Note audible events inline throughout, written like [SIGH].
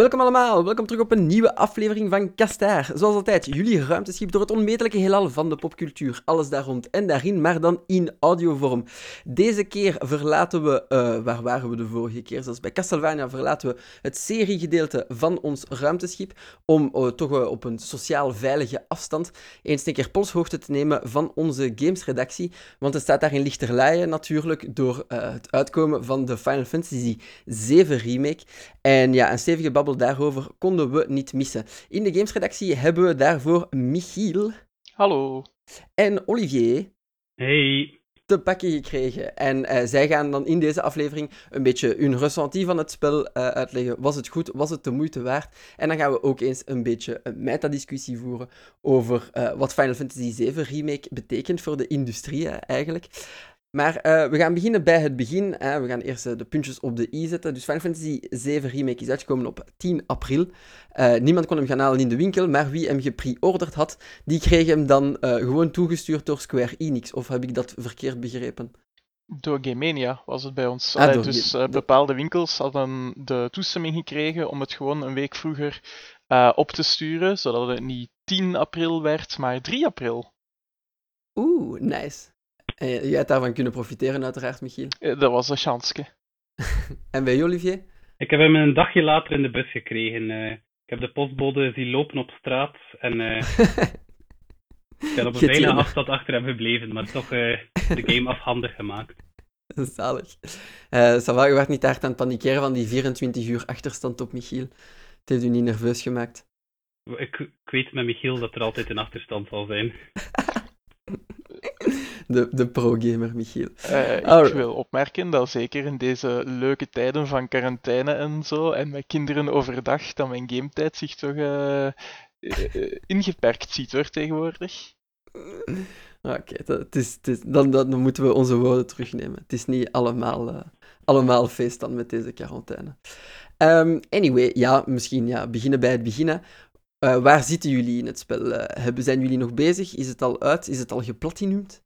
Welkom allemaal, welkom terug op een nieuwe aflevering van Kastaar. Zoals altijd, jullie ruimteschip door het onmetelijke heelal van de popcultuur. Alles daar rond en daarin, maar dan in audiovorm. Deze keer verlaten we, uh, waar waren we de vorige keer? Zoals bij Castlevania verlaten we het seriegedeelte van ons ruimteschip om uh, toch op een sociaal veilige afstand eens een keer polshoogte te nemen van onze gamesredactie. Want het staat daar in lichterlaaien natuurlijk door het uitkomen van de Final Fantasy VII Remake. En ja, een stevige babbel daarover konden we niet missen. In de gamesredactie hebben we daarvoor Michiel. Hallo. En Olivier. Hey. Te pakken gekregen. En uh, zij gaan dan in deze aflevering een beetje hun ressenti van het spel uh, uitleggen. Was het goed? Was het de moeite waard? En dan gaan we ook eens een beetje een metadiscussie voeren over uh, wat Final Fantasy VII Remake betekent voor de industrie eigenlijk. Maar uh, we gaan beginnen bij het begin. Hè. We gaan eerst uh, de puntjes op de i zetten. Dus Final Fantasy 7 Remake is uitgekomen op 10 april. Uh, niemand kon hem gaan halen in de winkel, maar wie hem gepreorderd had, die kreeg hem dan gewoon toegestuurd door Square Enix. Of heb ik dat verkeerd begrepen? Door Gamemania was het bij ons. Ah, Allee, dus bepaalde winkels hadden de toestemming gekregen om het gewoon een week vroeger op te sturen, zodat het niet 10 april werd, maar 3 april. Oeh, nice. En jij hebt daarvan kunnen profiteren, uiteraard, Michiel. Dat was een chanske. [LAUGHS] en bij Olivier? Ik heb hem een dagje later in de bus gekregen. Uh, ik heb de postbode zien lopen op straat en uh, [LAUGHS] ik ben op een veilige afstand achter hem gebleven, maar toch uh, de game afhandig gemaakt. [LAUGHS] Zalig. Uh, je werd niet echt aan het panikeren van die 24 uur achterstand op Michiel. Het heeft u niet nerveus gemaakt. Ik, ik weet met Michiel dat er altijd een achterstand zal zijn. De, de pro-gamer, Michiel. Uh, ik wil opmerken dat zeker in deze leuke tijden van quarantaine en zo, en met kinderen overdag, dat mijn gametijd zich toch uh, ingeperkt ziet hoor, tegenwoordig. Oké, okay, dan, dan moeten we onze woorden terugnemen. Het is niet allemaal, allemaal feest dan met deze quarantaine. Um, anyway, ja, misschien ja, beginnen bij het beginnen. Uh, waar zitten jullie in het spel? Uh, hebben, zijn jullie nog bezig? Is het al uit? Is het al geplatinumd?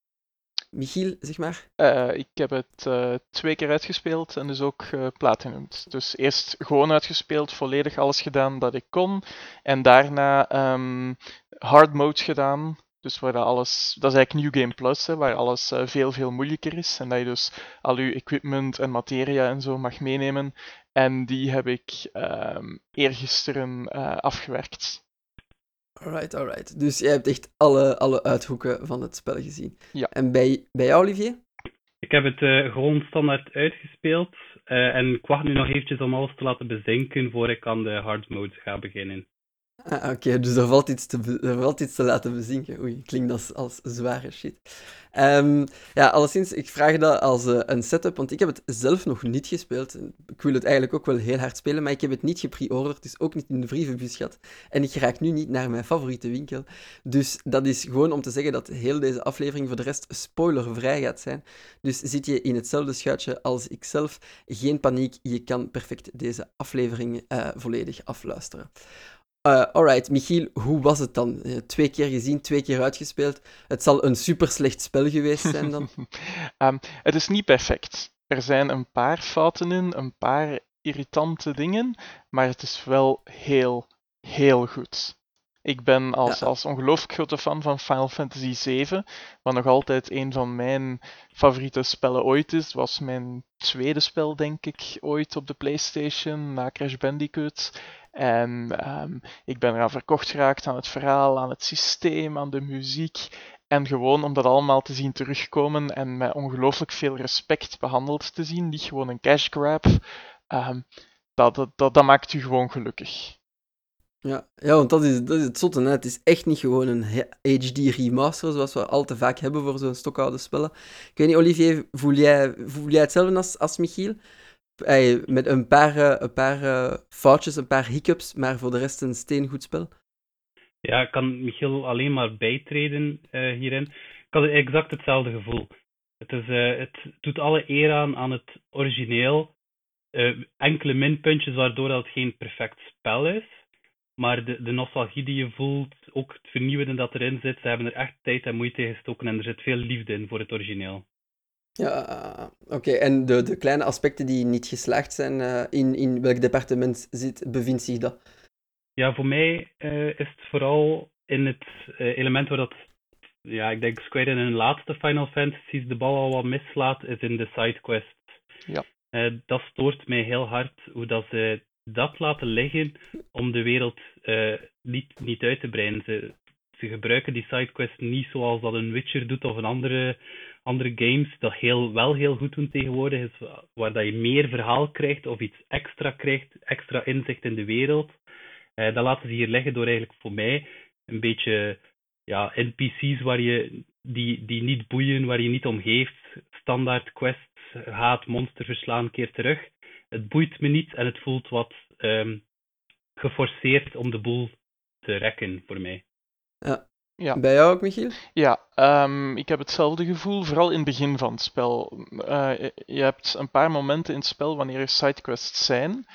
Michiel, zeg maar. Uh, ik heb het twee keer uitgespeeld en dus ook platinumd. Dus eerst gewoon uitgespeeld, volledig alles gedaan dat ik kon. En daarna um, hard modes gedaan. Dus waar dat alles, dat is eigenlijk New Game Plus, hè, waar alles veel, veel moeilijker is. En dat je dus al je equipment en materia en zo mag meenemen. En die heb ik um, eergisteren afgewerkt. Alright, alright. Dus jij hebt echt alle, alle uithoeken van het spel gezien. Ja. En bij, bij jou, Olivier? Ik heb het uh, gewoon standaard uitgespeeld. Uh, en ik wacht nu nog eventjes om alles te laten bezinken voor ik aan de hard mode ga beginnen. Ah, Oké, dus er valt, iets te, valt iets te laten bezinken. Oei, klinkt als, als zware shit. Um, ja, alleszins, ik vraag dat als uh, een setup, want ik heb het zelf nog niet gespeeld. Ik wil het eigenlijk ook wel heel hard spelen, maar ik heb het niet gepreorderd, dus ook niet in de brievenbus gehad. En ik raak nu niet naar mijn favoriete winkel. Dus dat is gewoon om te zeggen dat heel deze aflevering voor de rest spoilervrij gaat zijn. Dus zit je in hetzelfde schuitje als ik zelf, geen paniek, je kan perfect deze aflevering uh, volledig afluisteren. Uh, alright, Michiel, hoe was het dan? Twee keer gezien, twee keer uitgespeeld. Het zal een super slecht spel geweest zijn dan? um, [LAUGHS] het is niet perfect. Er zijn een paar fouten in, een paar irritante dingen, maar het is wel heel, heel goed. Ik ben als, ja. als ongelooflijk grote fan van Final Fantasy VII, wat nog altijd een van mijn favoriete spellen ooit is. was mijn tweede spel, denk ik, ooit op de PlayStation, na Crash Bandicoot. En um, ik ben eraan verkocht geraakt aan het verhaal, aan het systeem, aan de muziek. En gewoon om dat allemaal te zien terugkomen en met ongelooflijk veel respect behandeld te zien. Niet gewoon een cash grab. Um, dat, dat, dat, maakt u gewoon gelukkig. Ja, ja want dat is, dat is het zotte. Het is echt niet gewoon een HD remaster, zoals we al te vaak hebben voor zo'n stokoude spellen. Ik weet niet, Olivier, voel jij, voel jij hetzelfde als, als Michiel? Met een paar, uh, een paar uh, foutjes, een paar hiccups, maar voor de rest een steengoed spel. Ja, ik kan Michiel alleen maar bijtreden uh, hierin. Ik had exact hetzelfde gevoel. Het, is, het doet alle eer aan aan het origineel. enkele minpuntjes waardoor het geen perfect spel is. Maar de, de nostalgie die je voelt, ook het vernieuwende dat erin zit, ze hebben er echt tijd en moeite in gestoken en er zit veel liefde in voor het origineel. Ja, oké. En de, de kleine aspecten die niet geslaagd zijn, uh, in, in welk departement zit, bevindt zich dat? Ja, voor mij uh, is het vooral in het uh, element waar dat, ja, ik denk Square in hun laatste Final Fantasies de bal al wat mislaat, is in de sidequests. Ja. dat stoort mij heel hard, hoe dat ze dat laten liggen om de wereld niet, niet uit te breiden. Ze, ze gebruiken die sidequests niet zoals dat een Witcher doet of een andere andere games dat heel, wel heel goed doen tegenwoordig, is waar dat je meer verhaal krijgt of iets extra krijgt, extra inzicht in de wereld. Uh, dat laten ze hier liggen door eigenlijk voor mij een beetje ja, NPC's waar je, die, die niet boeien, waar je niet om geeft. Standaard quests, haat, monster verslaan, keer terug. Het boeit me niet en het voelt wat um, geforceerd om de boel te rekken voor mij. Ja, ja. Bij jou ook, Michiel? Ja, um, ik heb hetzelfde gevoel, vooral in het begin van het spel. Uh, je hebt een paar momenten in het spel wanneer er sidequests zijn.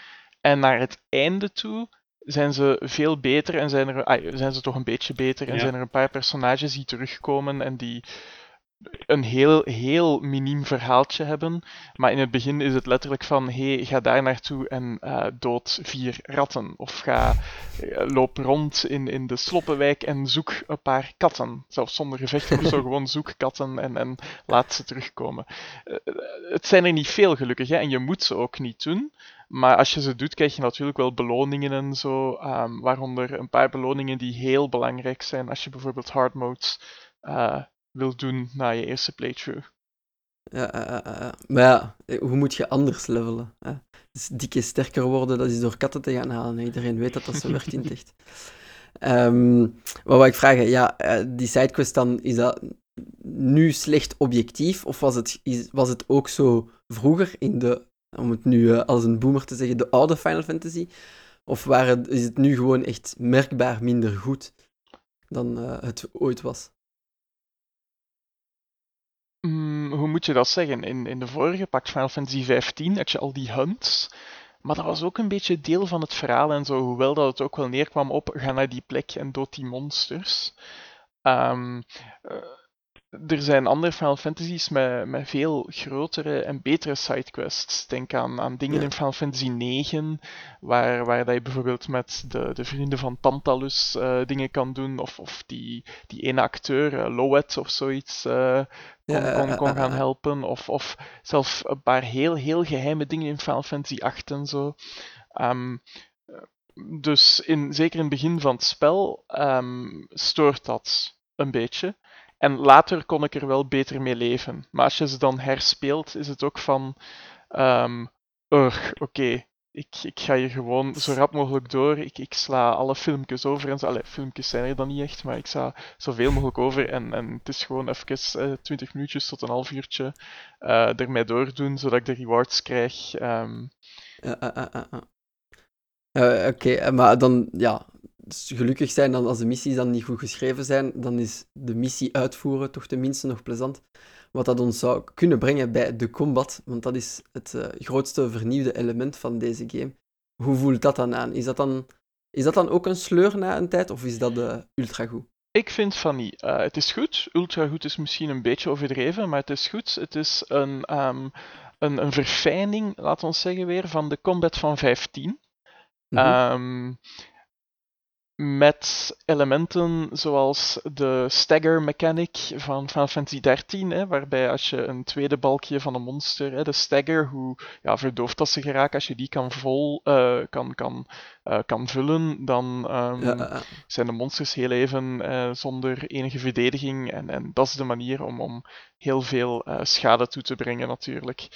En naar het einde toe zijn ze veel beter en zijn, er, ah, zijn ze toch een beetje beter. En zijn er een paar personages die terugkomen en die een heel, heel miniem verhaaltje hebben. Maar in het begin is het letterlijk van: hey, ga daar naartoe en uh, dood vier ratten. Of ga, uh, loop rond in, in de sloppenwijk en zoek een paar katten. Zelfs zonder gevechten of zo, [LAUGHS] gewoon zoek katten en, en laat ze terugkomen. Uh, het zijn er niet veel gelukkig, hè, en je moet ze ook niet doen. Maar als je ze doet, krijg je natuurlijk wel beloningen en zo. Um, waaronder een paar beloningen die heel belangrijk zijn als je bijvoorbeeld hard modes wil doen na je eerste playthrough. Ja, uh, maar ja, hoe moet je anders levelen? Hè? Dus dikke sterker worden, dat is door katten te gaan halen. Iedereen weet dat dat zo werkt in echt. Um, [LAUGHS] wat wil ik vragen? Ja, die sidequest dan, is dat nu slecht objectief? Of was het, is, was het ook zo vroeger in de, om het nu als een boomer te zeggen, de oude Final Fantasy? Of waren, is het nu gewoon echt merkbaar minder goed dan het ooit was? Mm, hoe moet je dat zeggen? In, in de vorige, pak Final Fantasy 15, had je al die hunts. Maar dat was ook een beetje deel van het verhaal en zo. Hoewel dat het ook wel neerkwam op ga naar die plek en dood die monsters. Um, er zijn andere Final Fantasies met, met veel grotere en betere sidequests. Denk aan, aan dingen in Final Fantasy 9, waar, waar dat je bijvoorbeeld met de, de vrienden van Tantalus uh, dingen kan doen, of, of die, die ene acteur, uh, Loet of zoiets, uh, kon, kon, kon, gaan helpen. Of, of zelfs een paar heel, heel geheime dingen in Final Fantasy 8 en zo. Um, dus in, zeker in het begin van het spel um, stoort dat een beetje. En later kon ik er wel beter mee leven. Maar als je ze dan herspeelt, is het ook van. Um, oké. Ik, ik ga hier gewoon zo rap mogelijk door. Ik, ik sla alle filmpjes over en zo. Allee, filmpjes zijn er dan niet echt, maar ik sla zoveel mogelijk over. En, en het is gewoon even uh, 20 minuutjes tot een half uurtje uh, ermee doordoen, zodat ik de rewards krijg. Um... Uh, Oké, maar dan, ja, dus gelukkig zijn dan als de missies dan niet goed geschreven zijn, dan is de missie uitvoeren toch tenminste nog plezant. Wat dat ons zou kunnen brengen bij de combat, want dat is het uh, grootste vernieuwde element van deze game. Hoe voelt dat dan aan? Is dat dan, is dat dan ook een sleur na een tijd, of is dat uh, ultra goed? Ik vind van niet. Uh, het is goed. Ultra goed is misschien een beetje overdreven, maar het is goed. Het is een, um, een, een verfijning, laten we zeggen weer, van de combat van 15. Mm -hmm. um, met elementen zoals de stagger mechanic van Final Fantasy XIII, hè, waarbij als je een tweede balkje van een monster, hè, de stagger, hoe ja, verdoofd dat ze geraken, als je die kan, vol, uh, kan, kan, uh, kan vullen, dan um, ja. zijn de monsters heel even uh, zonder enige verdediging. En, en dat is de manier om, om heel veel schade toe te brengen natuurlijk.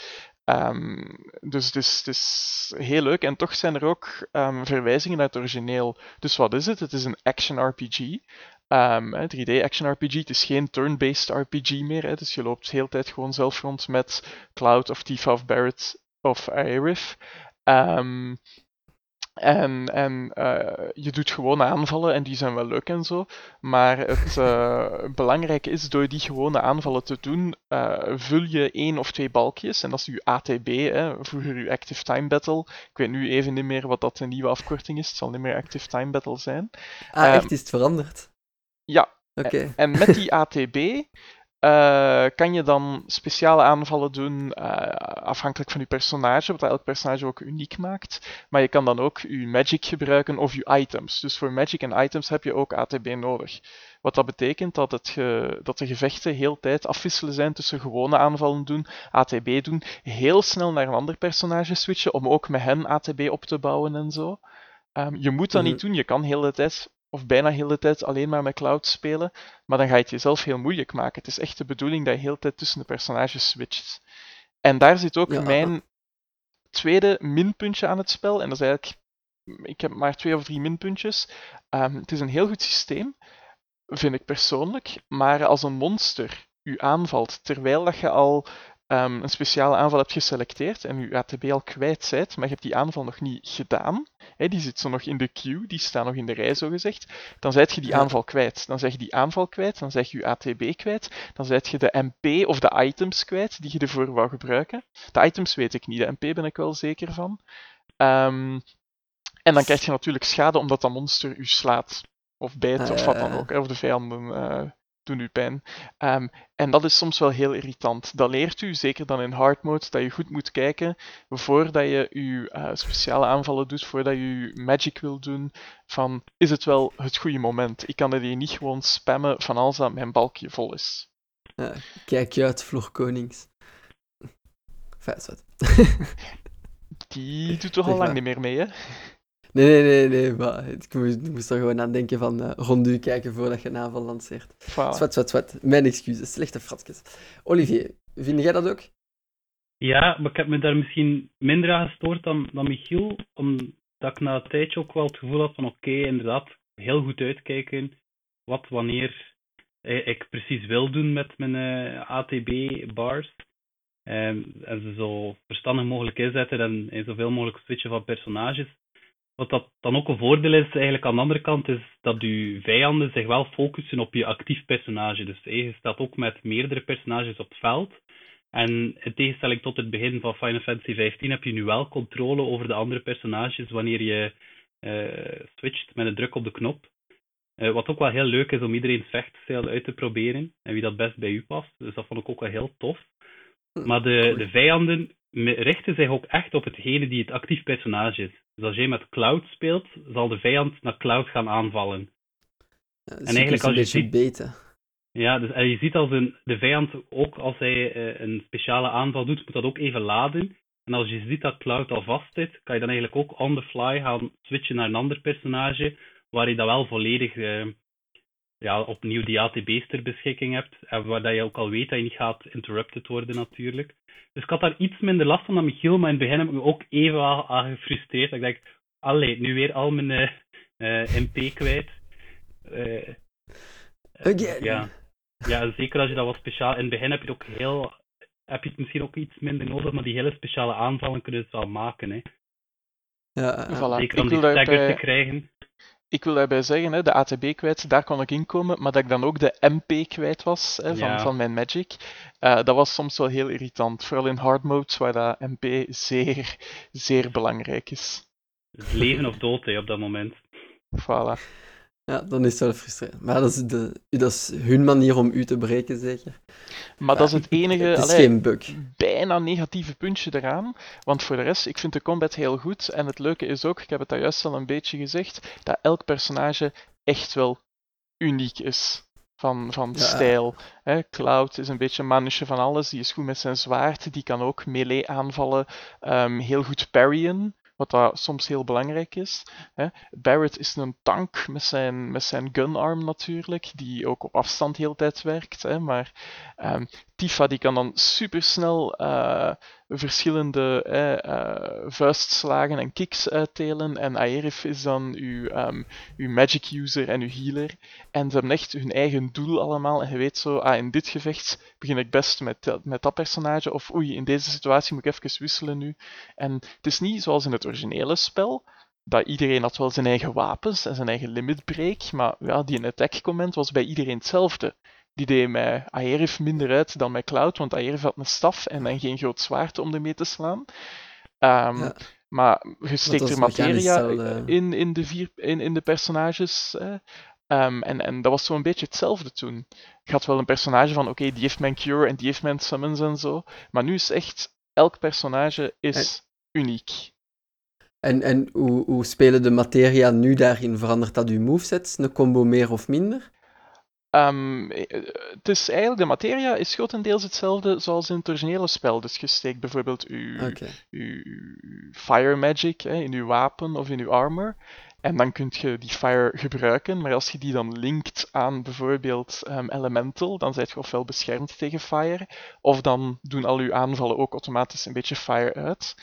Um, dus het is, heel leuk. En toch zijn er ook um, verwijzingen naar het origineel. Dus wat is het? Het is een action RPG. Um, 3D action RPG. Het is geen turn-based RPG meer. Hè. Dus je loopt de hele tijd gewoon zelf rond met Cloud of Tifa of Barrett of Aerith. Um, en, en uh, je doet gewone aanvallen en die zijn wel leuk en zo. Maar het [LAUGHS] uh, belangrijke is, door die gewone aanvallen te doen, uh, vul je één of twee balkjes. En dat is je ATB, hè, vroeger je Active Time Battle. Ik weet nu even niet meer wat dat de nieuwe afkorting is. Het zal niet meer Active Time Battle zijn. Ah, echt? Is het veranderd? Ja. Oké. Okay. En, en met die ATB uh, kan je dan speciale aanvallen doen uh, afhankelijk van je personage, wat elk personage ook uniek maakt. Maar je kan dan ook je magic gebruiken of je items. Dus voor magic en items heb je ook ATB nodig. Wat dat betekent dat, het ge, dat de gevechten heel tijd afwisselen zijn tussen gewone aanvallen doen, ATB doen, heel snel naar een ander personage switchen om ook met hen ATB op te bouwen en zo. Um, je moet dat mm -hmm. niet doen, je kan heel de tijd of bijna heel de tijd alleen maar met cloud spelen, maar dan ga je het jezelf heel moeilijk maken. Het is echt de bedoeling dat je heel de tijd tussen de personages switcht. En daar zit ook Ja. mijn tweede minpuntje aan het spel. En dat is eigenlijk, ik heb maar twee of drie minpuntjes. Ehm, het is een heel goed systeem, vind ik persoonlijk. Maar als een monster u aanvalt terwijl dat je al ehm, een speciale aanval hebt geselecteerd en je ATB al kwijt bent, maar je hebt die aanval nog niet gedaan, hè, die zit zo nog in de queue, die staat nog in de rij zo gezegd, dan zet je die aanval kwijt. Dan zeg je die aanval kwijt, dan zeg je je ATB kwijt, dan zet je de MP of de items kwijt die je ervoor wou gebruiken. De items weet ik niet, de MP ben ik wel zeker van. Ehm, en dan krijg je natuurlijk schade omdat dat monster u slaat. Of bijt, of wat dan ja. ook. Of de vijanden eh, doen u pijn. Ehm, en dat is soms wel heel irritant. Dat leert u, zeker dan in hard mode, dat je goed moet kijken voordat je je eh, speciale aanvallen doet, voordat je magic wil doen, van is het wel het goede moment? Ik kan er hier niet gewoon spammen van als dat mijn balkje vol is. Ja, kijk je uit, Floor Konings. Enfin. Die doet toch al lang niet meer mee, hè? Nee, nee, nee, nee, maar ik moest, ik moest er gewoon aan denken van eh, rond u kijken voordat je een aanval lanceert. Voilà. Zwart, zwart, zwart. Mijn excuses, slechte fratjes. Olivier, vind jij dat ook? Ja, maar ik heb me daar misschien minder aan gestoord dan, dan Michiel, omdat ik na een tijdje ook wel het gevoel had van oké, inderdaad, heel goed uitkijken wat wanneer eh, ik precies wil doen met mijn eh, ATB-bars. en ze zo verstandig mogelijk inzetten en, en zoveel mogelijk switchen van personages. Wat dat dan ook een voordeel is, eigenlijk aan de andere kant, is dat je vijanden zich wel focussen op je actief personage. Dus eh, je staat ook met meerdere personages op het veld. En in tegenstelling tot het begin van Final Fantasy XV heb je nu wel controle over de andere personages wanneer je eh, switcht met een druk op de knop. Eh, wat ook wel heel leuk is om iedereen's vechtstijl uit te proberen en wie dat best bij u past. Dus dat vond ik ook wel heel tof. Maar de, de vijanden richten zich ook echt op hetgene die het actief personage is. Dus als jij met Cloud speelt, zal de vijand naar Cloud gaan aanvallen. Ja, En eigenlijk een als je ziet- beten. Ja, dus en je ziet als een, de vijand ook als hij eh, een speciale aanval doet, moet dat ook even laden. En als je ziet dat Cloud al vast zit, kan je dan eigenlijk ook on the fly gaan switchen naar een ander personage, waar je dan wel volledig eh, ja, opnieuw die ATB's ter beschikking hebt. En waar dat je ook al weet dat je niet gaat interrupted worden natuurlijk. Dus ik had daar iets minder last van dan Michiel, maar in het begin heb ik me ook even aan gefrustreerd. Dat ik denk, allee, nu weer al mijn eh, eh, MP kwijt. Again. ja. Ja, zeker als je dat wat speciaal... In het begin heb je het ook heel... Heb je het misschien ook iets minder nodig, maar die hele speciale aanvallen kunnen het wel maken, hè. Ja. Voilà. Zeker Ik om die stagger te krijgen. Ik wil daarbij zeggen, hè, de ATB kwijt, daar kon ik inkomen, maar dat ik dan ook de MP kwijt was hè, van, Ja. van mijn Magic, eh, dat was soms wel heel irritant. Vooral in hard modes, waar dat MP zeer, zeer belangrijk is. Het is leven of dood, hè, op dat moment. Voilà. Ja, dan is het wel frustrerend. Maar dat is, de, dat is hun manier om u te breken, zeker. Maar dat is het enige Het is allee, geen bug. bijna negatieve puntje eraan. Want voor de rest, ik vind de combat heel goed. En het leuke is ook, ik heb het daar juist al een beetje gezegd, dat elk personage echt wel uniek is. Van, van Ja. stijl. Hè, Cloud is een beetje een mannetje van alles. Die is goed met zijn zwaard. Die kan ook melee aanvallen. ehm, heel goed parryen. Wat dat soms heel belangrijk is. Hè. Barrett is een tank met zijn, met zijn gunarm natuurlijk. Die ook op afstand heel tijd werkt. Hè. Maar ehm, Tifa die kan dan supersnel eh verschillende eh, vuistslagen en kicks uitdelen. En Aerith is dan uw, ehm, uw magic user en uw healer. En ze hebben echt hun eigen doel allemaal. En je weet zo, ah, in dit gevecht begin ik best met, met dat personage. Of oei, in deze situatie moet ik even wisselen nu. En het is niet zoals in het originele spel. Dat iedereen had wel zijn eigen wapens en zijn eigen limit break. Maar ja, die attack comment was bij iedereen hetzelfde. Die deed met Aerith minder uit dan met Cloud, want Aerith had een staf en dan geen groot zwaard om ermee te slaan. Ehm, Ja. Maar je steekt er materia in, in, de vier, in, in de personages. Ehm, en, en dat was zo'n beetje hetzelfde toen. Je had wel een personage van, oké, die heeft mijn cure en die heeft mijn summons en zo. Maar nu is echt, elk personage is uniek. En, en hoe, hoe spelen de materia nu daarin? Verandert dat uw movesets? Een combo meer of minder? Um, het is eigenlijk, de materia is grotendeels hetzelfde zoals in het originele spel. Dus je steekt bijvoorbeeld uw, uw, fire magic hè, in uw wapen of in uw armor. En dan kun je die fire gebruiken, maar als je die dan linkt aan bijvoorbeeld um, elemental, dan zijt je ofwel beschermd tegen fire, of dan doen al uw aanvallen ook automatisch een beetje fire uit.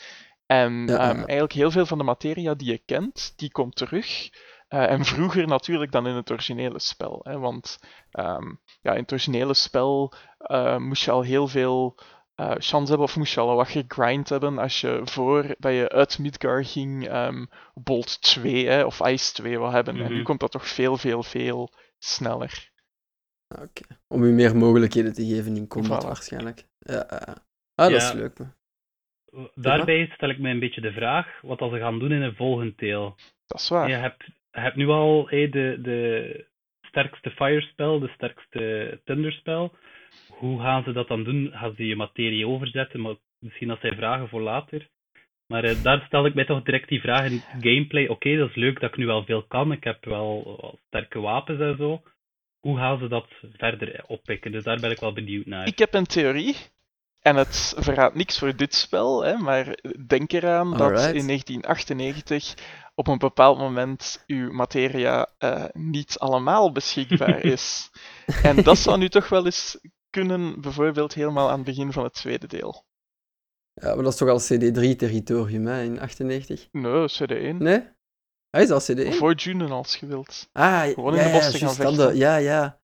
En ja, um, eigenlijk heel veel van de materia die je kent, die komt terug. Uh, en vroeger natuurlijk dan in het originele spel. Hè, want um, ja, in het originele spel uh, moest je al heel veel uh, chance hebben, of moest je al wat gegrind hebben als je voor dat je uit Midgar ging um, Bolt 2 hè, of Ice 2 wil hebben. Mm -hmm. En nu mhm. komt dat toch veel, veel, veel sneller. Oké. Okay. Om u meer mogelijkheden te geven in combat voilà. waarschijnlijk. Ja, ah, dat ja. is leuk. Man. Daarbij stel ik mij een beetje de vraag wat ze gaan doen in een volgend deel. Dat is waar. Je hebt, hebt nu al de, de sterkste Fire-spel, de sterkste Thunder-spel. Hoe gaan ze dat dan doen? Gaan ze je materie overzetten? Maar misschien dat zij vragen voor later. Maar uh, daar stel ik mij toch direct die vraag in gameplay. Oké, dat is leuk dat ik nu al veel kan. Ik heb wel, wel sterke wapens en zo. Hoe gaan ze dat verder oppikken? Dus daar ben ik wel benieuwd naar. Ik heb een theorie. En het verraadt niks voor dit spel, hè, maar denk eraan dat in 1998 op een bepaald moment uw materia uh, niet allemaal beschikbaar [LAUGHS] is. en dat zou nu toch wel eens kunnen, bijvoorbeeld helemaal aan het begin van het tweede deel. Ja, maar dat is toch al CD3-territorium hè, in 98? Nee, CD1. Nee? Hij is al CD1? Voor June als je wilt. Ah, Gewoon ja, in de bos te gaan vechten. Ja, ja.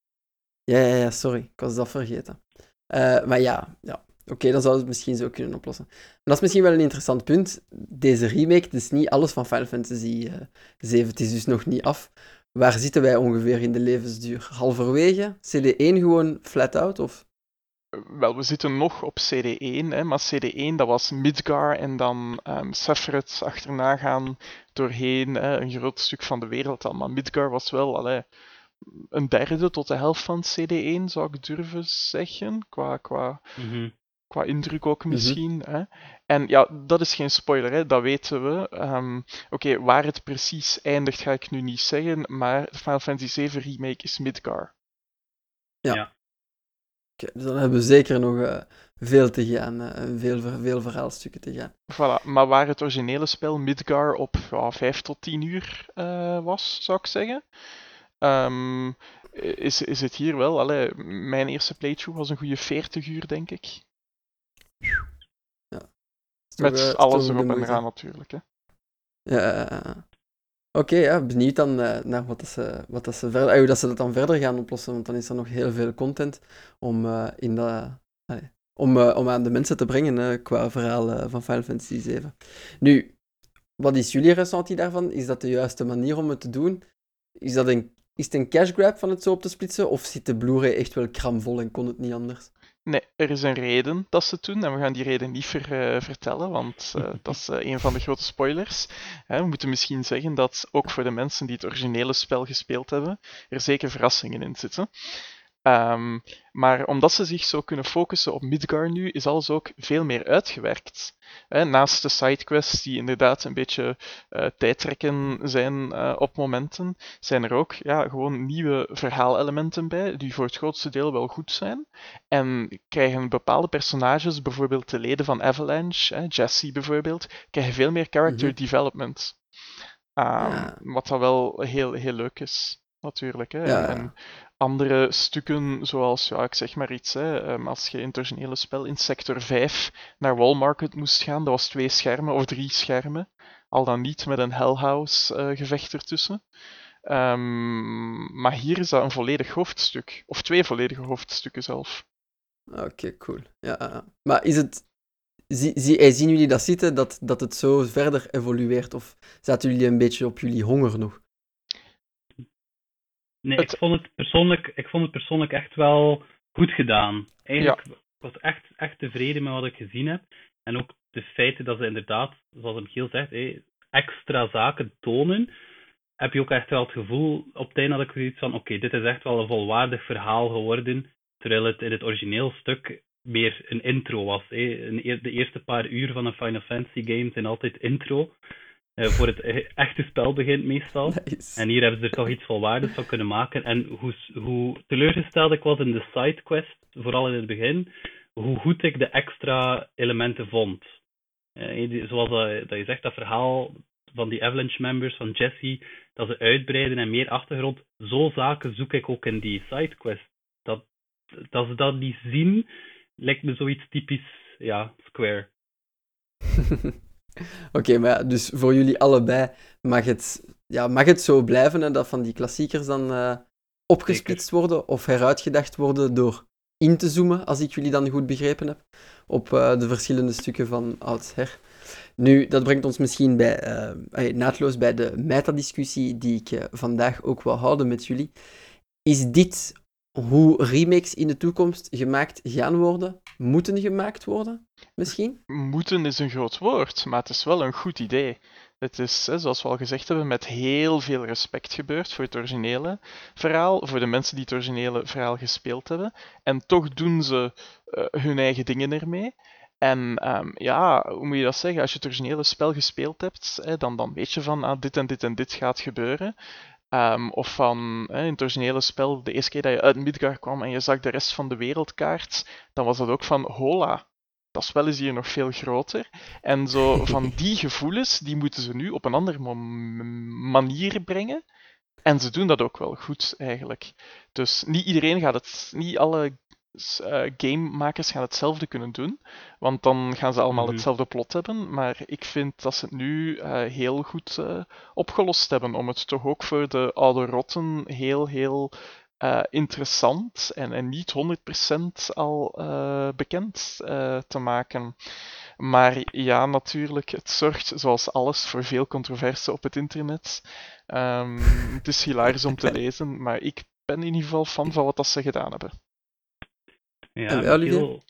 Ja, ja, ja, sorry. Ik was dat vergeten. Uh, maar ja, ja. Oké, okay, dan zou het misschien zo kunnen oplossen. En dat is misschien wel een interessant punt. Deze remake, het is niet alles van Final Fantasy uh, 7. Het is dus nog niet af. Waar zitten wij ongeveer in de levensduur? Halverwege? CD1 gewoon flat out? Of? Wel, we zitten nog op CD1, hè, maar CD1 dat was Midgar en dan um, Sephiroth achterna gaan doorheen hè, een groot stuk van de wereld al. Maar Midgar was wel allee, een derde tot de helft van CD1, zou ik durven zeggen, qua, qua, mm -hmm. Qua indruk ook misschien. Mm -hmm. hè. En ja, dat is geen spoiler, hè, dat weten we. Um, Oké, okay, waar het precies eindigt ga ik nu niet zeggen, maar Final Fantasy 7 Remake is Midgar. Ja. ja. Okay, dus dan hebben we zeker nog uh, veel te gaan, uh, veel, veel verhaalstukken te gaan. Voilà, maar waar het originele spel Midgar op ja, 5 tot 10 uur uh, was, zou ik zeggen, um, is, is het hier wel. Allee, mijn eerste playthrough was een goede 40 uur, denk ik. Ja. Met alles erop en eraan natuurlijk. Hè. Ja, Oké, okay, ja, benieuwd dan uh, naar wat, dat ze, wat dat ze verder, uh, hoe dat ze dat dan verder gaan oplossen, want dan is er nog heel veel content om, uh, in de, om, om aan de mensen te brengen qua verhaal van Final Fantasy 7. Nu, wat is jullie ressenti daarvan? Is dat de juiste manier om het te doen? Is, dat een, is het een cash grab van het zo op te splitsen, of zit de Blu-ray echt wel kramvol en kon het niet anders? Nee, er is een reden dat ze het doen en we gaan die reden niet ver, uh, vertellen, want uh, [LAUGHS] dat is uh, een van de grote spoilers. we moeten misschien zeggen dat ook voor de mensen die het originele spel gespeeld hebben, er zeker verrassingen in zitten. Um, maar omdat ze zich zo kunnen focussen op Midgar nu, is alles ook veel meer uitgewerkt. Hè, naast de sidequests die inderdaad een beetje uh, tijdtrekken zijn uh, op momenten, zijn er ook ja, gewoon nieuwe verhaalelementen bij, die voor het grootste deel wel goed zijn. En krijgen bepaalde personages, bijvoorbeeld de leden van Avalanche, hè, Jesse bijvoorbeeld, krijgen veel meer character mm -hmm. development. Um, ja. Wat dan wel heel, heel leuk is natuurlijk. Hè. Ja. En andere stukken, zoals, ja, ik zeg maar iets, hè, um, als je in het originele spel in sector 5 naar Wallmarket moest gaan, dat was twee schermen of drie schermen. Al dan niet met een Hellhouse uh, gevecht ertussen. Um, maar hier is dat een volledig hoofdstuk. Of twee volledige hoofdstukken zelf. Oké, cool. Ja, maar is het... Zie, zie, zien jullie dat zitten, dat, dat het zo verder evolueert? Of zaten jullie een beetje op jullie honger nog? Nee, het... ik, vond het persoonlijk, ik vond het persoonlijk echt wel goed gedaan. Eigenlijk ja. was echt, echt tevreden met wat ik gezien heb. En ook de feiten dat ze inderdaad, zoals Michiel zegt, extra zaken tonen. heb je ook echt wel het gevoel, op het einde had ik zoiets van, oké, dit is echt wel een volwaardig verhaal geworden, terwijl het in het origineel stuk meer een intro was. De eerste paar uur van een Final Fantasy game zijn altijd intro. Uh, voor het e-, echte spel begint meestal. En hier hebben ze er toch iets volwaardigs van kunnen maken. En hoe, hoe teleurgesteld ik was in de sidequest, vooral in het begin, hoe goed ik de extra elementen vond. Uh, zoals dat, dat, je zegt, dat verhaal van die Avalanche members, van Jesse, dat ze uitbreiden en meer achtergrond. Zo zaken zoek ik ook in die sidequest. Dat, dat ze dat niet zien, lijkt me zoiets typisch, ja, Square. [LAUGHS] Oké, maar dus voor jullie allebei mag het, ja, mag het zo blijven en dat van die klassiekers dan uh, opgesplitst worden of heruitgedacht worden door in te zoomen, als ik jullie dan goed begrepen heb, op uh, de verschillende stukken van oudsher. Nu, dat brengt ons misschien bij, uh, naadloos bij de metadiscussie die ik vandaag ook wil houden met jullie. Is dit hoe remakes in de toekomst gemaakt gaan worden? Moeten gemaakt worden, misschien? Moeten is een groot woord, maar het is wel een goed idee. Het is, zoals we al gezegd hebben, met heel veel respect gebeurd voor het originele verhaal, voor de mensen die het originele verhaal gespeeld hebben. En toch doen ze uh, hun eigen dingen ermee. En um, ja, hoe moet je dat zeggen? Als je het originele spel gespeeld hebt, dan, dan weet je van ah, dit en dit en dit gaat gebeuren. Um, of van hè, in het originele spel, de eerste keer dat je uit Midgar kwam en je zag de rest van de wereldkaart, dan was dat ook van hola, dat spel is hier nog veel groter. En zo [LAUGHS] van die gevoelens, die moeten ze nu op een andere manier brengen. En ze doen dat ook wel goed, eigenlijk. Dus niet iedereen gaat het, niet alle uh, gamemakers gaan hetzelfde kunnen doen. Want dan gaan ze allemaal mhm. hetzelfde plot hebben. Maar ik vind dat ze het nu uh, heel goed uh, opgelost hebben. Om het toch ook voor de oude rotten heel, heel interessant en, en niet 100% al bekend te maken. Maar ja, natuurlijk, het zorgt zoals alles voor veel controverse op het internet. Um, het is hilarisch om te [LAUGHS] lezen, maar ik ben in ieder geval fan van wat dat ze gedaan hebben. Ja, Michiel,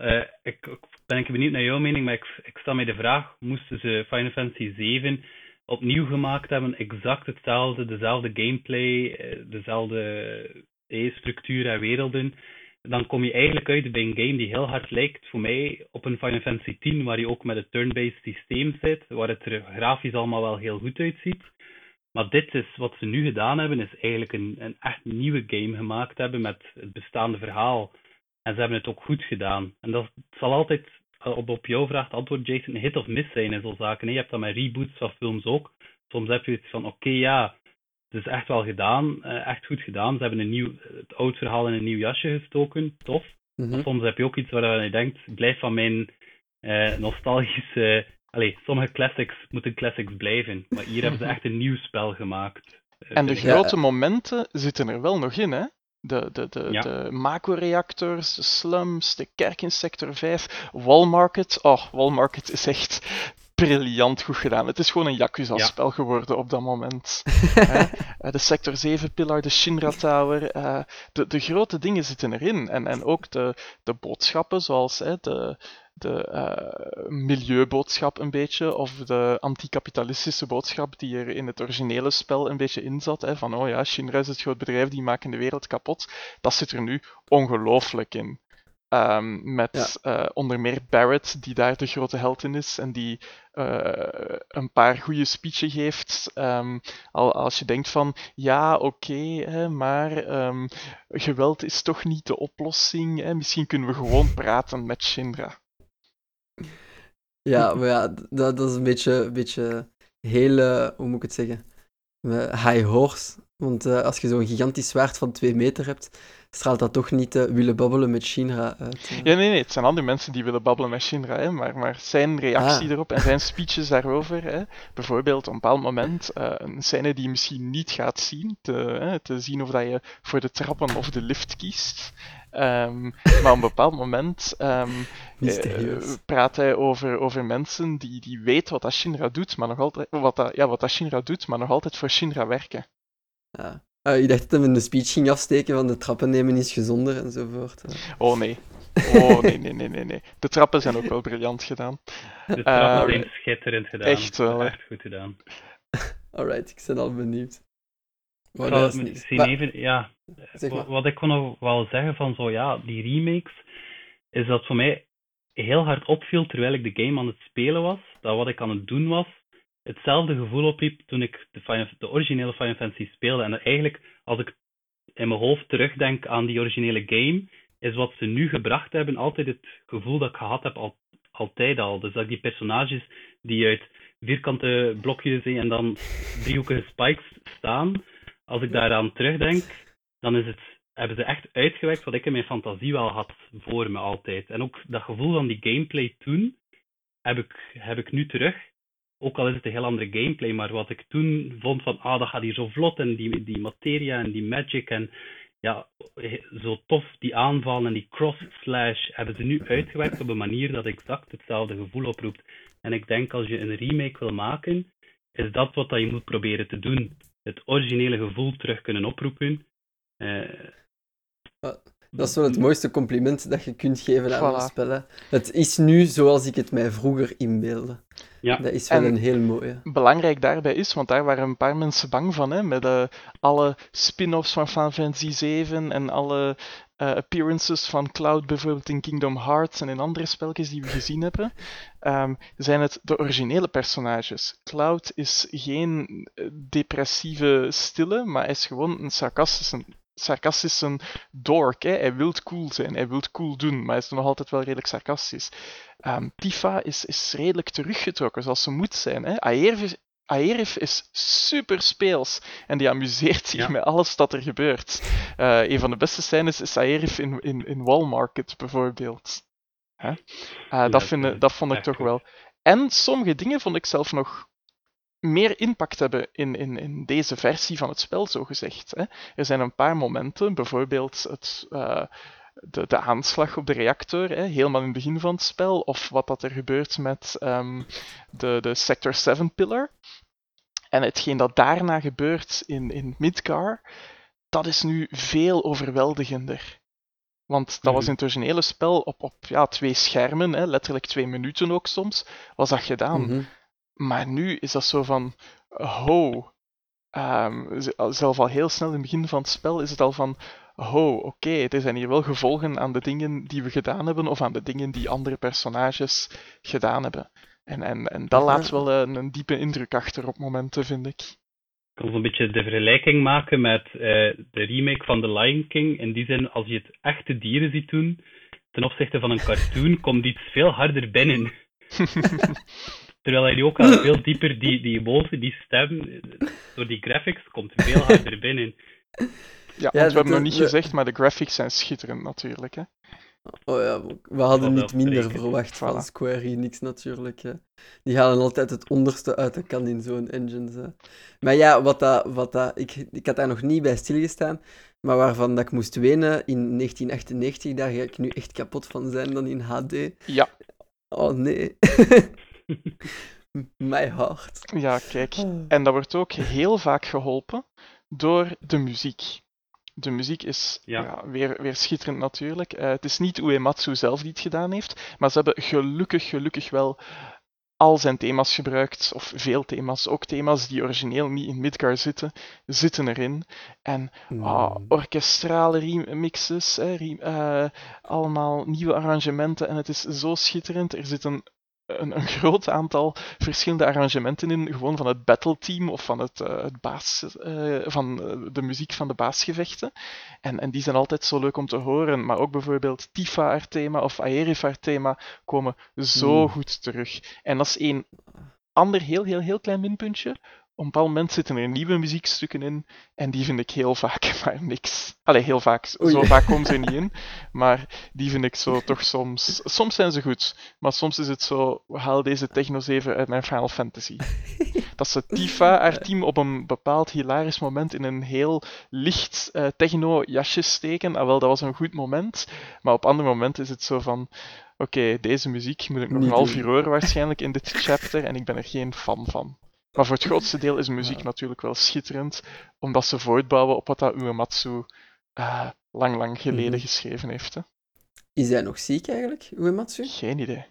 uh, ik, ik, ben ik benieuwd naar jouw mening, maar ik, ik stel mij de vraag, moesten ze Final Fantasy 7 opnieuw gemaakt hebben, exact hetzelfde, dezelfde gameplay, eh, dezelfde eh, structuur en werelden, dan kom je eigenlijk uit bij een game die heel hard lijkt voor mij op een Final Fantasy 10, waar je ook met het turn-based systeem zit, waar het er grafisch allemaal wel heel goed uitziet. Maar dit is wat ze nu gedaan hebben, is eigenlijk een, een echt nieuwe game gemaakt hebben met het bestaande verhaal en ze hebben het ook goed gedaan. En dat zal altijd, eh, op, op jouw vraag antwoord, Jason, een hit of miss zijn in zo'n zaken. Je hebt dat met reboots van films ook. Soms heb je het van, oké, ja, het is echt wel gedaan, uh, echt goed gedaan. Ze hebben een nieuw, het oud verhaal in een nieuw jasje gestoken, tof. Mm Soms heb je ook iets waar je denkt, blijf van mijn uh, nostalgische... Allee, sommige classics moeten classics blijven. Maar hier hebben ze [LAUGHS] echt een nieuw spel gemaakt. En de grote momenten zitten er wel nog in, hè? De, de, de, ja. de Mako-reactors, de slums, de kerk in sector 5, Wallmarket. Oh, Wallmarket is echt briljant goed gedaan. Het is gewoon een Yakuza-spel geworden op dat moment. [LAUGHS] de Sector 7-pillar, de Shinra Tower. Uh, de, de grote dingen zitten erin. En, en ook de, de boodschappen, zoals hè, de, de uh, milieuboodschap een beetje, of de anticapitalistische boodschap die er in het originele spel een beetje in zat. Hè, van, oh ja, Shinra is het groot bedrijf, die maken de wereld kapot. Dat zit er nu ongelooflijk in. Um, met uh, onder meer Barrett, die daar de grote held in is en die uh, een paar goede speeches geeft. Um, al, als je denkt van ja, oké, okay, maar um, geweld is toch niet de oplossing. Hè? Misschien kunnen we gewoon praten met Shinra. Ja, maar ja, dat, dat is een beetje, een beetje heel, uh, hoe moet ik het zeggen, high horse. Want uh, als je zo'n gigantisch zwaard van twee meter hebt, straalt dat toch niet uh, willen babbelen met Shinra uit. Ja, nee, nee, het zijn andere mensen die willen babbelen met Shinra, hè, maar, maar zijn reactie ah. erop en zijn speeches daarover, hè, bijvoorbeeld op een bepaald moment een scène die je misschien niet gaat zien, te, hè, te zien of dat je voor de trappen of de lift kiest. Um, maar op een bepaald moment um, uh, praat hij over, over mensen die, die weten wat dat Shinra doet, maar nog altijd, wat dat, ja, wat dat Shinra doet, maar nog altijd voor Shinra werken. Ja. Uh, ik dacht dat hij een speech ging afsteken van de trappen nemen is gezonder enzovoort. Oh nee. Oh nee, nee, nee, nee, nee. De trappen zijn ook wel briljant gedaan. De trappen uh, zijn schitterend gedaan. Echt wel. Echt goed gedaan. [LAUGHS] Alright, ik ben al benieuwd. Dat is misschien maar... even, ja, wat ik kon nog wel zeggen van zo, ja, die remakes, is dat voor mij heel hard opviel terwijl ik de game aan het spelen was, dat wat ik aan het doen was, hetzelfde gevoel opliep toen ik de, Final, de originele Final Fantasy speelde. En eigenlijk, als ik in mijn hoofd terugdenk aan die originele game, is wat ze nu gebracht hebben altijd het gevoel dat ik gehad heb al, altijd al. Dus dat die personages die uit vierkante blokjes en dan driehoekige spikes staan, als ik daaraan terugdenk, dan is het, hebben ze echt uitgewerkt wat ik in mijn fantasie wel had voor me altijd. En ook dat gevoel van die gameplay toen, heb ik, heb ik nu terug. Ook al is het een heel andere gameplay, maar wat ik toen vond van, ah, dat gaat hier zo vlot en die, die materia en die magic en ja, zo tof die aanval en die cross-slash hebben ze nu uitgewerkt op een manier dat exact hetzelfde gevoel oproept. En ik denk als je een remake wil maken, is dat wat dat je moet proberen te doen. Het originele gevoel terug kunnen oproepen. Uh, dat is wel het mooiste compliment dat je kunt geven aan voilà. een spel. Het is nu zoals ik het mij vroeger inbeelde. Ja. Dat is wel een heel mooie. Belangrijk daarbij is, want daar waren een paar mensen bang van, hè, met uh, alle spin-offs van Final Fantasy VII en alle uh, appearances van Cloud bijvoorbeeld in Kingdom Hearts en in andere spelletjes die we gezien hebben, um, zijn het de originele personages. Cloud is geen eh, depressieve stille, maar is gewoon een sarcastische sarcastische dork. Hè. Hij wil cool zijn, hij wil cool doen, maar hij is nog altijd wel redelijk sarcastisch. Um, Tifa is, is redelijk teruggetrokken, zoals ze moet zijn. Hè. Aerith, Aerith is super speels en die amuseert zich met alles dat er gebeurt. Uh, een van de beste scènes is Aerith in, in, in Wallmarket bijvoorbeeld. Uh, dat, vind, dat vond ik toch wel. En sommige dingen vond ik zelf nog meer impact hebben in, in, in deze versie van het spel, zo gezegd. Hè. Er zijn een paar momenten, bijvoorbeeld het, uh, de, de aanslag op de reactor, hè, helemaal in het begin van het spel, of wat dat er gebeurt met um, de, de Sector 7 pillar. En hetgeen dat daarna gebeurt in, in Midgar, dat is nu veel overweldigender. Want dat was mhm. in het originele spel op, op ja, twee schermen, hè, letterlijk twee minuten ook soms, was dat gedaan. Mm maar nu is dat zo van, ho. Um, zelf al heel snel in het begin van het spel is het al van, ho, oké, er zijn hier wel gevolgen aan de dingen die we gedaan hebben, of aan de dingen die andere personages gedaan hebben. En, en, en dat laat wel een, een diepe indruk achter op momenten, vind ik. Ik kan zo'n beetje de vergelijking maken met uh, de remake van The Lion King. In die zin, als je het echte dieren ziet doen, ten opzichte van een cartoon, komt iets veel harder binnen. [LAUGHS] Terwijl hij ook al [LAUGHS] veel dieper, die, die emotie, die stem, door die graphics, komt veel harder binnen. Ja, want we hebben nog niet gezegd, maar de graphics zijn schitterend natuurlijk. Hè? Oh ja, we hadden niet minder verwacht van Square Enix natuurlijk. Hè. Die halen altijd het onderste uit de kan in zo'n engine. Hè. Maar ja, wat dat, wat dat, ik, ik had daar nog niet bij stilgestaan, maar waarvan dat ik moest wenen in 1998, daar ga ik nu echt kapot van zijn dan in HD. Ja. Oh nee. [LAUGHS] [LAUGHS] My heart. Ja, kijk. Oh. En dat wordt ook heel vaak geholpen door de muziek. De muziek is ja. weer, weer schitterend natuurlijk. Uh, het is niet Uematsu zelf die het gedaan heeft, maar ze hebben gelukkig, gelukkig wel al zijn thema's gebruikt, of veel thema's, ook thema's die origineel niet in Midgar zitten, zitten erin. En oh, orkestrale remixes, uh, allemaal nieuwe arrangementen en het is zo schitterend. Er zit een een, een, groot aantal verschillende arrangementen in, gewoon van het battle team of van, het, uh, het baas, uh, van eh, de muziek van de baasgevechten. En, en die zijn altijd zo leuk om te horen. Maar ook bijvoorbeeld Tifa haar thema of Aerith haar thema komen zo hmm. goed terug. En dat is één ander heel, heel, heel klein minpuntje een bepaald moment zitten er nieuwe muziekstukken in en die vind ik heel vaak [LAUGHS] maar niks. Allee, heel vaak. Zo vaak komen ze niet [LAUGHS] in, maar die vind ik zo toch soms... Soms zijn ze goed, maar soms is het zo, haal deze techno's even uit mijn Final Fantasy. [LAUGHS] Dat ze Tifa, haar team, op een bepaald hilarisch moment in een heel licht uh, techno-jasje steken. Ah, wel, dat was een goed moment, maar op andere momenten is het zo van... Oké, deze muziek moet ik nog een half uur horen waarschijnlijk in dit chapter en ik ben er geen fan van. Maar voor het grootste deel is muziek natuurlijk wel schitterend, omdat ze voortbouwen op wat dat Uematsu uh, lang, lang geleden mhm. geschreven heeft. Hè. Is hij nog ziek eigenlijk, Uematsu? Geen idee.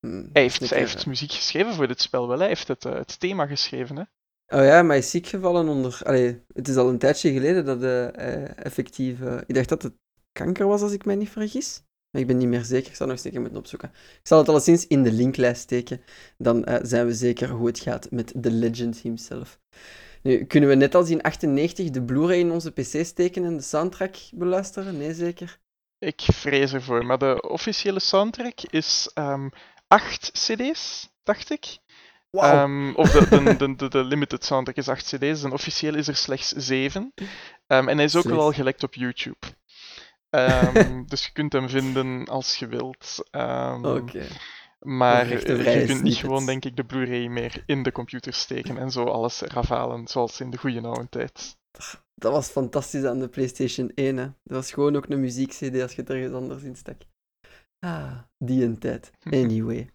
Hmm, hij heeft, hij heeft muziek geschreven voor dit spel wel, hij heeft het, uh, het thema geschreven. Hè. Oh ja, maar hij is ziek gevallen onder... Allee, het is al een tijdje geleden dat hij uh, effectief... Ik dacht dat het kanker was, als ik mij niet vergis. Maar ik ben niet meer zeker. Ik zal nog eens moeten opzoeken. Ik zal het alleszins in de linklijst steken. Dan uh, zijn we zeker hoe het gaat met de legend himself. Nu, kunnen we net als in 98 de Blu-ray in onze pc steken en de soundtrack beluisteren? Nee, zeker? Ik vrees ervoor, maar de officiële soundtrack is um, acht cd's, dacht ik. Wow. Um, of de, de, de, de, de limited soundtrack is 8 cd's, en officieel is er slechts 7. Um, en hij is ook wel al gelekt op YouTube. Um, [LAUGHS] dus je kunt hem vinden als je wilt. Oké. Maar je kunt niet gewoon, denk ik, de Blu-ray meer in de computer steken en zo alles rafalen, zoals in de goede oude tijd. Dat was fantastisch aan de PlayStation 1. Hè. Dat was gewoon ook een muziek-CD als je het ergens anders in stak. Ah, die een tijd. [LAUGHS] Anyway.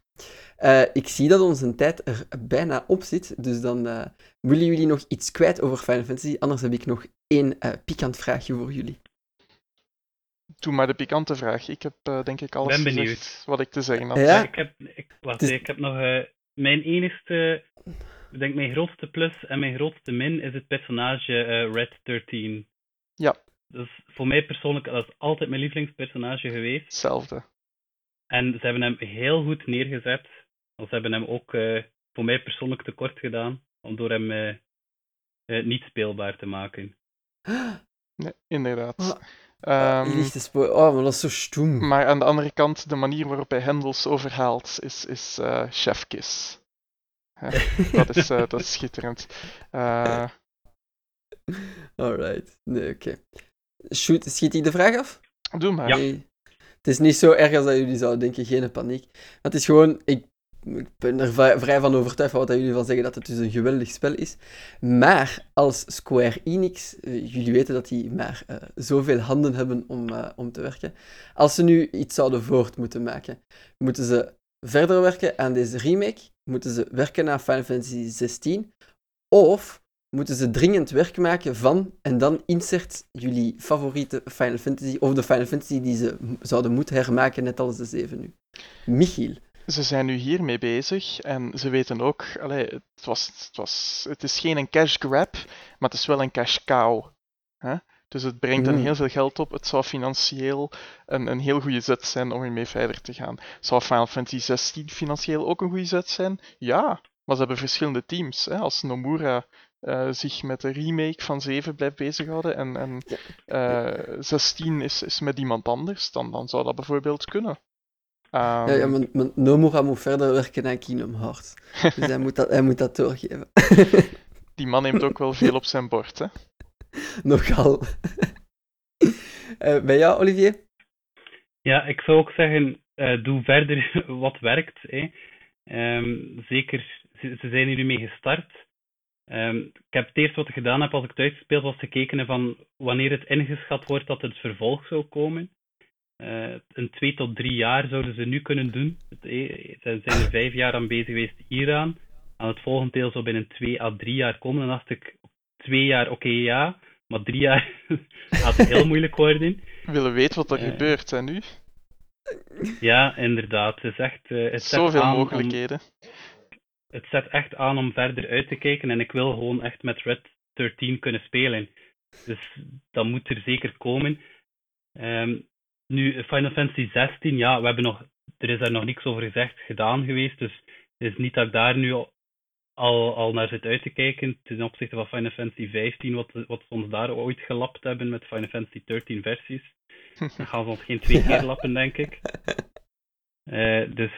Uh, ik zie dat onze tijd er bijna op zit, dus dan uh, willen jullie nog iets kwijt over Final Fantasy. Anders heb ik nog één uh, pikant vraagje voor jullie. Doe maar de pikante vraag. Ik heb denk ik alles ben gezegd wat ik te zeggen had. Ja? Ik heb, ik, wacht, dus... ik heb nog mijn enigste, ik denk mijn grootste plus en mijn grootste min is het personage Red 13. Ja. Dus voor mij persoonlijk, dat is altijd mijn lievelingspersonage geweest. Hetzelfde. En ze hebben hem heel goed neergezet. Ze hebben hem ook uh, voor mij persoonlijk tekort gedaan, om door hem uh, uh, niet speelbaar te maken. Nee, inderdaad. Um, oh, maar dat is zo stoem. Maar aan de andere kant, de manier waarop hij Hendels overhaalt, is, is uh, chefkis. [LAUGHS] dat, is, dat is schitterend. Alright. Nee, oké. Okay. Schiet hij de vraag af? Doe maar. Ja. Nee. Het is niet zo erg als dat jullie zouden denken, geen paniek. Het is gewoon, ik, ik ben er vrij van overtuigd van wat jullie van zeggen, dat het dus een geweldig spel is. Maar als Square Enix, uh, jullie weten dat die maar uh, zoveel handen hebben om, uh, om te werken. Als ze nu iets zouden voort moeten maken, moeten ze verder werken aan deze remake, moeten ze werken aan Final Fantasy 16, of moeten ze dringend werk maken van en dan insert jullie favoriete Final Fantasy of de Final Fantasy die ze zouden moeten hermaken, net als de 7 nu. Michiel. Ze zijn nu hiermee bezig en ze weten ook, allee, het, was, het, was, het is geen een cash grab, maar het is wel een cash cow. Hè? Dus het brengt mm. heel veel geld op. Het zou financieel een, een heel goede zet zijn om ermee verder te gaan. Zou Final Fantasy 16 financieel ook een goede zet zijn? Ja, maar ze hebben verschillende teams. Hè? Als Nomura uh, zich met de remake van 7 blijft bezighouden en, en uh, 16 is, is met iemand anders, dan, dan zou dat bijvoorbeeld kunnen. Um... Ja, ja maar, maar Nomura moet verder werken aan Kingdom Hearts. Dus hij, [LAUGHS] moet dat, hij moet dat doorgeven. Die man neemt ook wel [LAUGHS] veel op zijn bord, hè? Nogal. uh, bij jou, Olivier? Ja, ik zou ook zeggen, uh, doe verder [LAUGHS] wat werkt. Hè. Um, zeker, ze, ze zijn hier nu mee gestart. Um, ik heb het eerste wat ik gedaan heb als ik thuis gespeeld was gekeken van wanneer het ingeschat wordt dat het vervolg zou komen. Uh, een twee tot drie jaar zouden ze nu kunnen doen. Ze zijn er vijf jaar aan bezig geweest hieraan. Aan het volgende deel zou binnen twee à drie jaar komen. Dan dacht ik, twee jaar, oké, okay, ja. Maar drie jaar [LAUGHS] gaat het heel moeilijk worden. We willen weten wat er uh, gebeurt, hè, nu? Ja, inderdaad. Het is echt... Uh, het Zoveel mogelijkheden. Om het zet echt aan om verder uit te kijken en ik wil gewoon echt met Red 13 kunnen spelen. Dus dat moet er zeker komen. Um, nu, Final Fantasy 16, ja, we hebben nog, er is daar nog niks over gezegd, gedaan geweest. Dus het is niet dat ik daar nu al, al naar zit uit te kijken ten opzichte van Final Fantasy 15, wat, wat ze ons daar ooit gelapt hebben met Final Fantasy 13 versies. [LAUGHS] Dan gaan ze ons geen twee keer lappen, denk ik. Uh, dus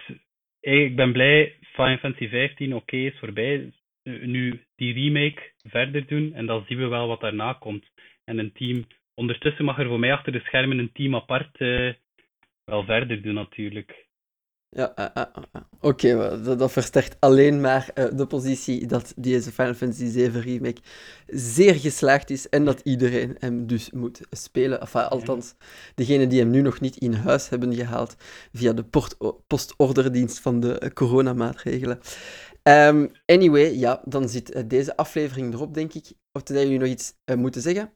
ik ben blij, Final Fantasy 15, oké, okay, is voorbij. Nu die remake verder doen en dan zien we wel wat daarna komt. En een team, ondertussen mag er voor mij achter de schermen een team apart uh, wel verder doen natuurlijk. Ja, uh, uh, oké, okay, dat, dat, versterkt alleen maar de positie dat deze Final Fantasy 7 remake zeer geslaagd is en dat iedereen hem dus moet spelen. Enfin, althans, degenen die hem nu nog niet in huis hebben gehaald via de postorderdienst van de coronamaatregelen. Um, anyway, ja, dan zit deze aflevering erop, denk ik. Of dat jullie nog iets moeten zeggen?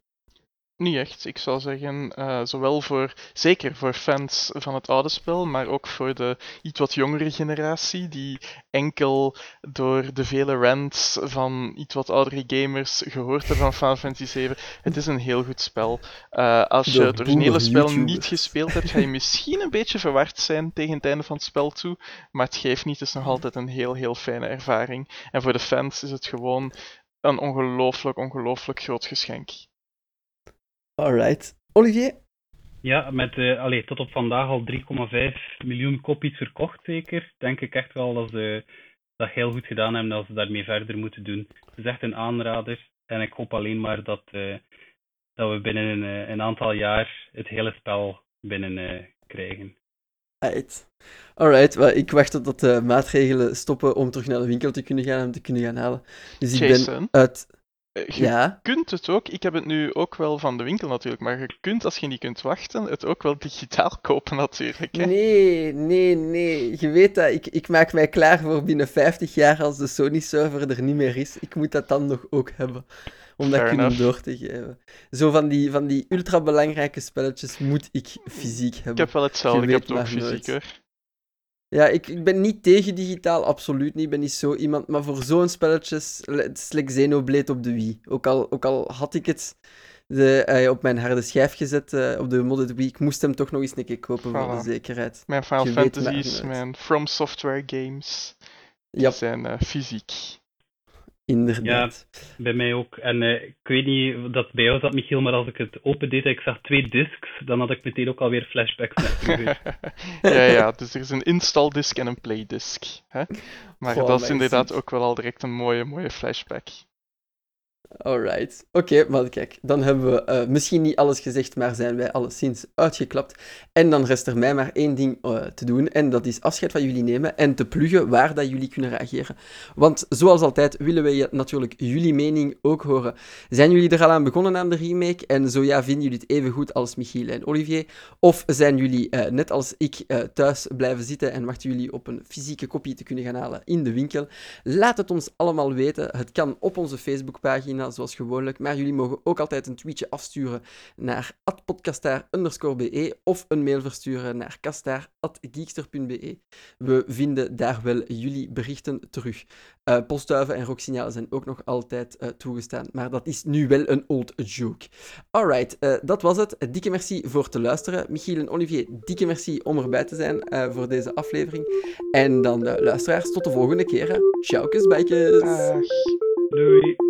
Niet echt. Ik zou zeggen, uh, zowel voor, zeker voor fans van het oude spel, maar ook voor de iets wat jongere generatie, die enkel door de vele rants van iets wat oudere gamers gehoord hebben van Final Fantasy 7. Het is een heel goed spel. Uh, als je het originele spel niet gespeeld hebt, ga je misschien een beetje verward zijn tegen het einde van het spel toe, maar het geeft niet. Het is nog altijd een heel, heel fijne ervaring. En voor de fans is het gewoon een ongelooflijk, ongelooflijk groot geschenk. Alright. Olivier? Ja, met uh, allee, tot op vandaag al 3,5 miljoen kopies verkocht, zeker. Denk ik echt wel dat ze dat heel goed gedaan hebben dat ze daarmee verder moeten doen. Het is echt een aanrader. En ik hoop alleen maar dat, uh, dat we binnen een, eh, een, aantal jaar het hele spel binnen uh, krijgen. Right. Alright, well, ik wacht tot de maatregelen stoppen om terug naar de winkel te kunnen gaan en te kunnen gaan halen. Dus ik ben uit eh, je ja. kunt het ook, ik heb het nu ook wel van de winkel natuurlijk, maar je kunt, als je niet kunt wachten, het ook wel digitaal [LAUGHS] kopen natuurlijk. Hè? Nee, nee, nee. Je weet dat, ik, ik maak mij klaar voor binnen 50 jaar als de Sony-server er niet meer is. Ik moet dat dan nog ook hebben, om dat kunnen door te geven. Zo van die, van die ultra-belangrijke spelletjes moet ik fysiek hebben. Ik heb wel hetzelfde, ik heb het ook fysiek hoor. Ja, ik, ik ben niet tegen digitaal, absoluut niet. Ik ben niet zo iemand. Maar voor zo'n spelletjes, het is like Xenoblade op de Wii. Ook al, ook al had ik het de, uh, op mijn harde schijf gezet uh, op de modded Wii, ik moest hem toch nog eens een keer kopen voor de zekerheid. Mijn Final Fantasies, mijn From Software games, die yep. zijn uh, fysiek. Inderdaad. Ja, bij mij ook. En uh, ik weet niet dat bij jou zat, Michiel, maar als ik het open deed en ik zag twee discs, dan had ik meteen ook alweer flashbacks naar [LAUGHS] Ja, ja, dus er is een install disk en een play disk. Hè? Maar Goh, dat is inderdaad ook wel al direct een mooie, mooie flashback. Alright. Oké, maar kijk, dan hebben we uh, misschien niet alles gezegd, maar zijn wij alleszins uitgeklapt. En dan rest er mij maar één ding uh, te doen, en dat is afscheid van jullie nemen en te pluggen waar dat jullie kunnen reageren. Want zoals altijd willen wij natuurlijk jullie mening ook horen. Zijn jullie er al aan begonnen aan de remake? En zo ja, vinden jullie het even goed als Michiel en Olivier? Of zijn jullie, uh, net als ik, thuis blijven zitten en wachten jullie op een fysieke kopie te kunnen gaan halen in de winkel? Laat het ons allemaal weten. Het kan op onze Facebookpagina zoals gewoonlijk. Maar jullie mogen ook altijd een tweetje afsturen naar podcastaar_be of een mail versturen naar kastaar.geekster.be. We vinden daar wel jullie berichten terug. Uh, postduiven en rooksignalen zijn ook nog altijd uh, toegestaan, maar dat is nu wel een old joke. Alright, uh, dat was het. Dikke merci voor te luisteren. Michiel en Olivier, dikke merci om erbij te zijn voor deze aflevering. En dan luisteraars, tot de volgende keer. Ciao, bijtjes. Doei.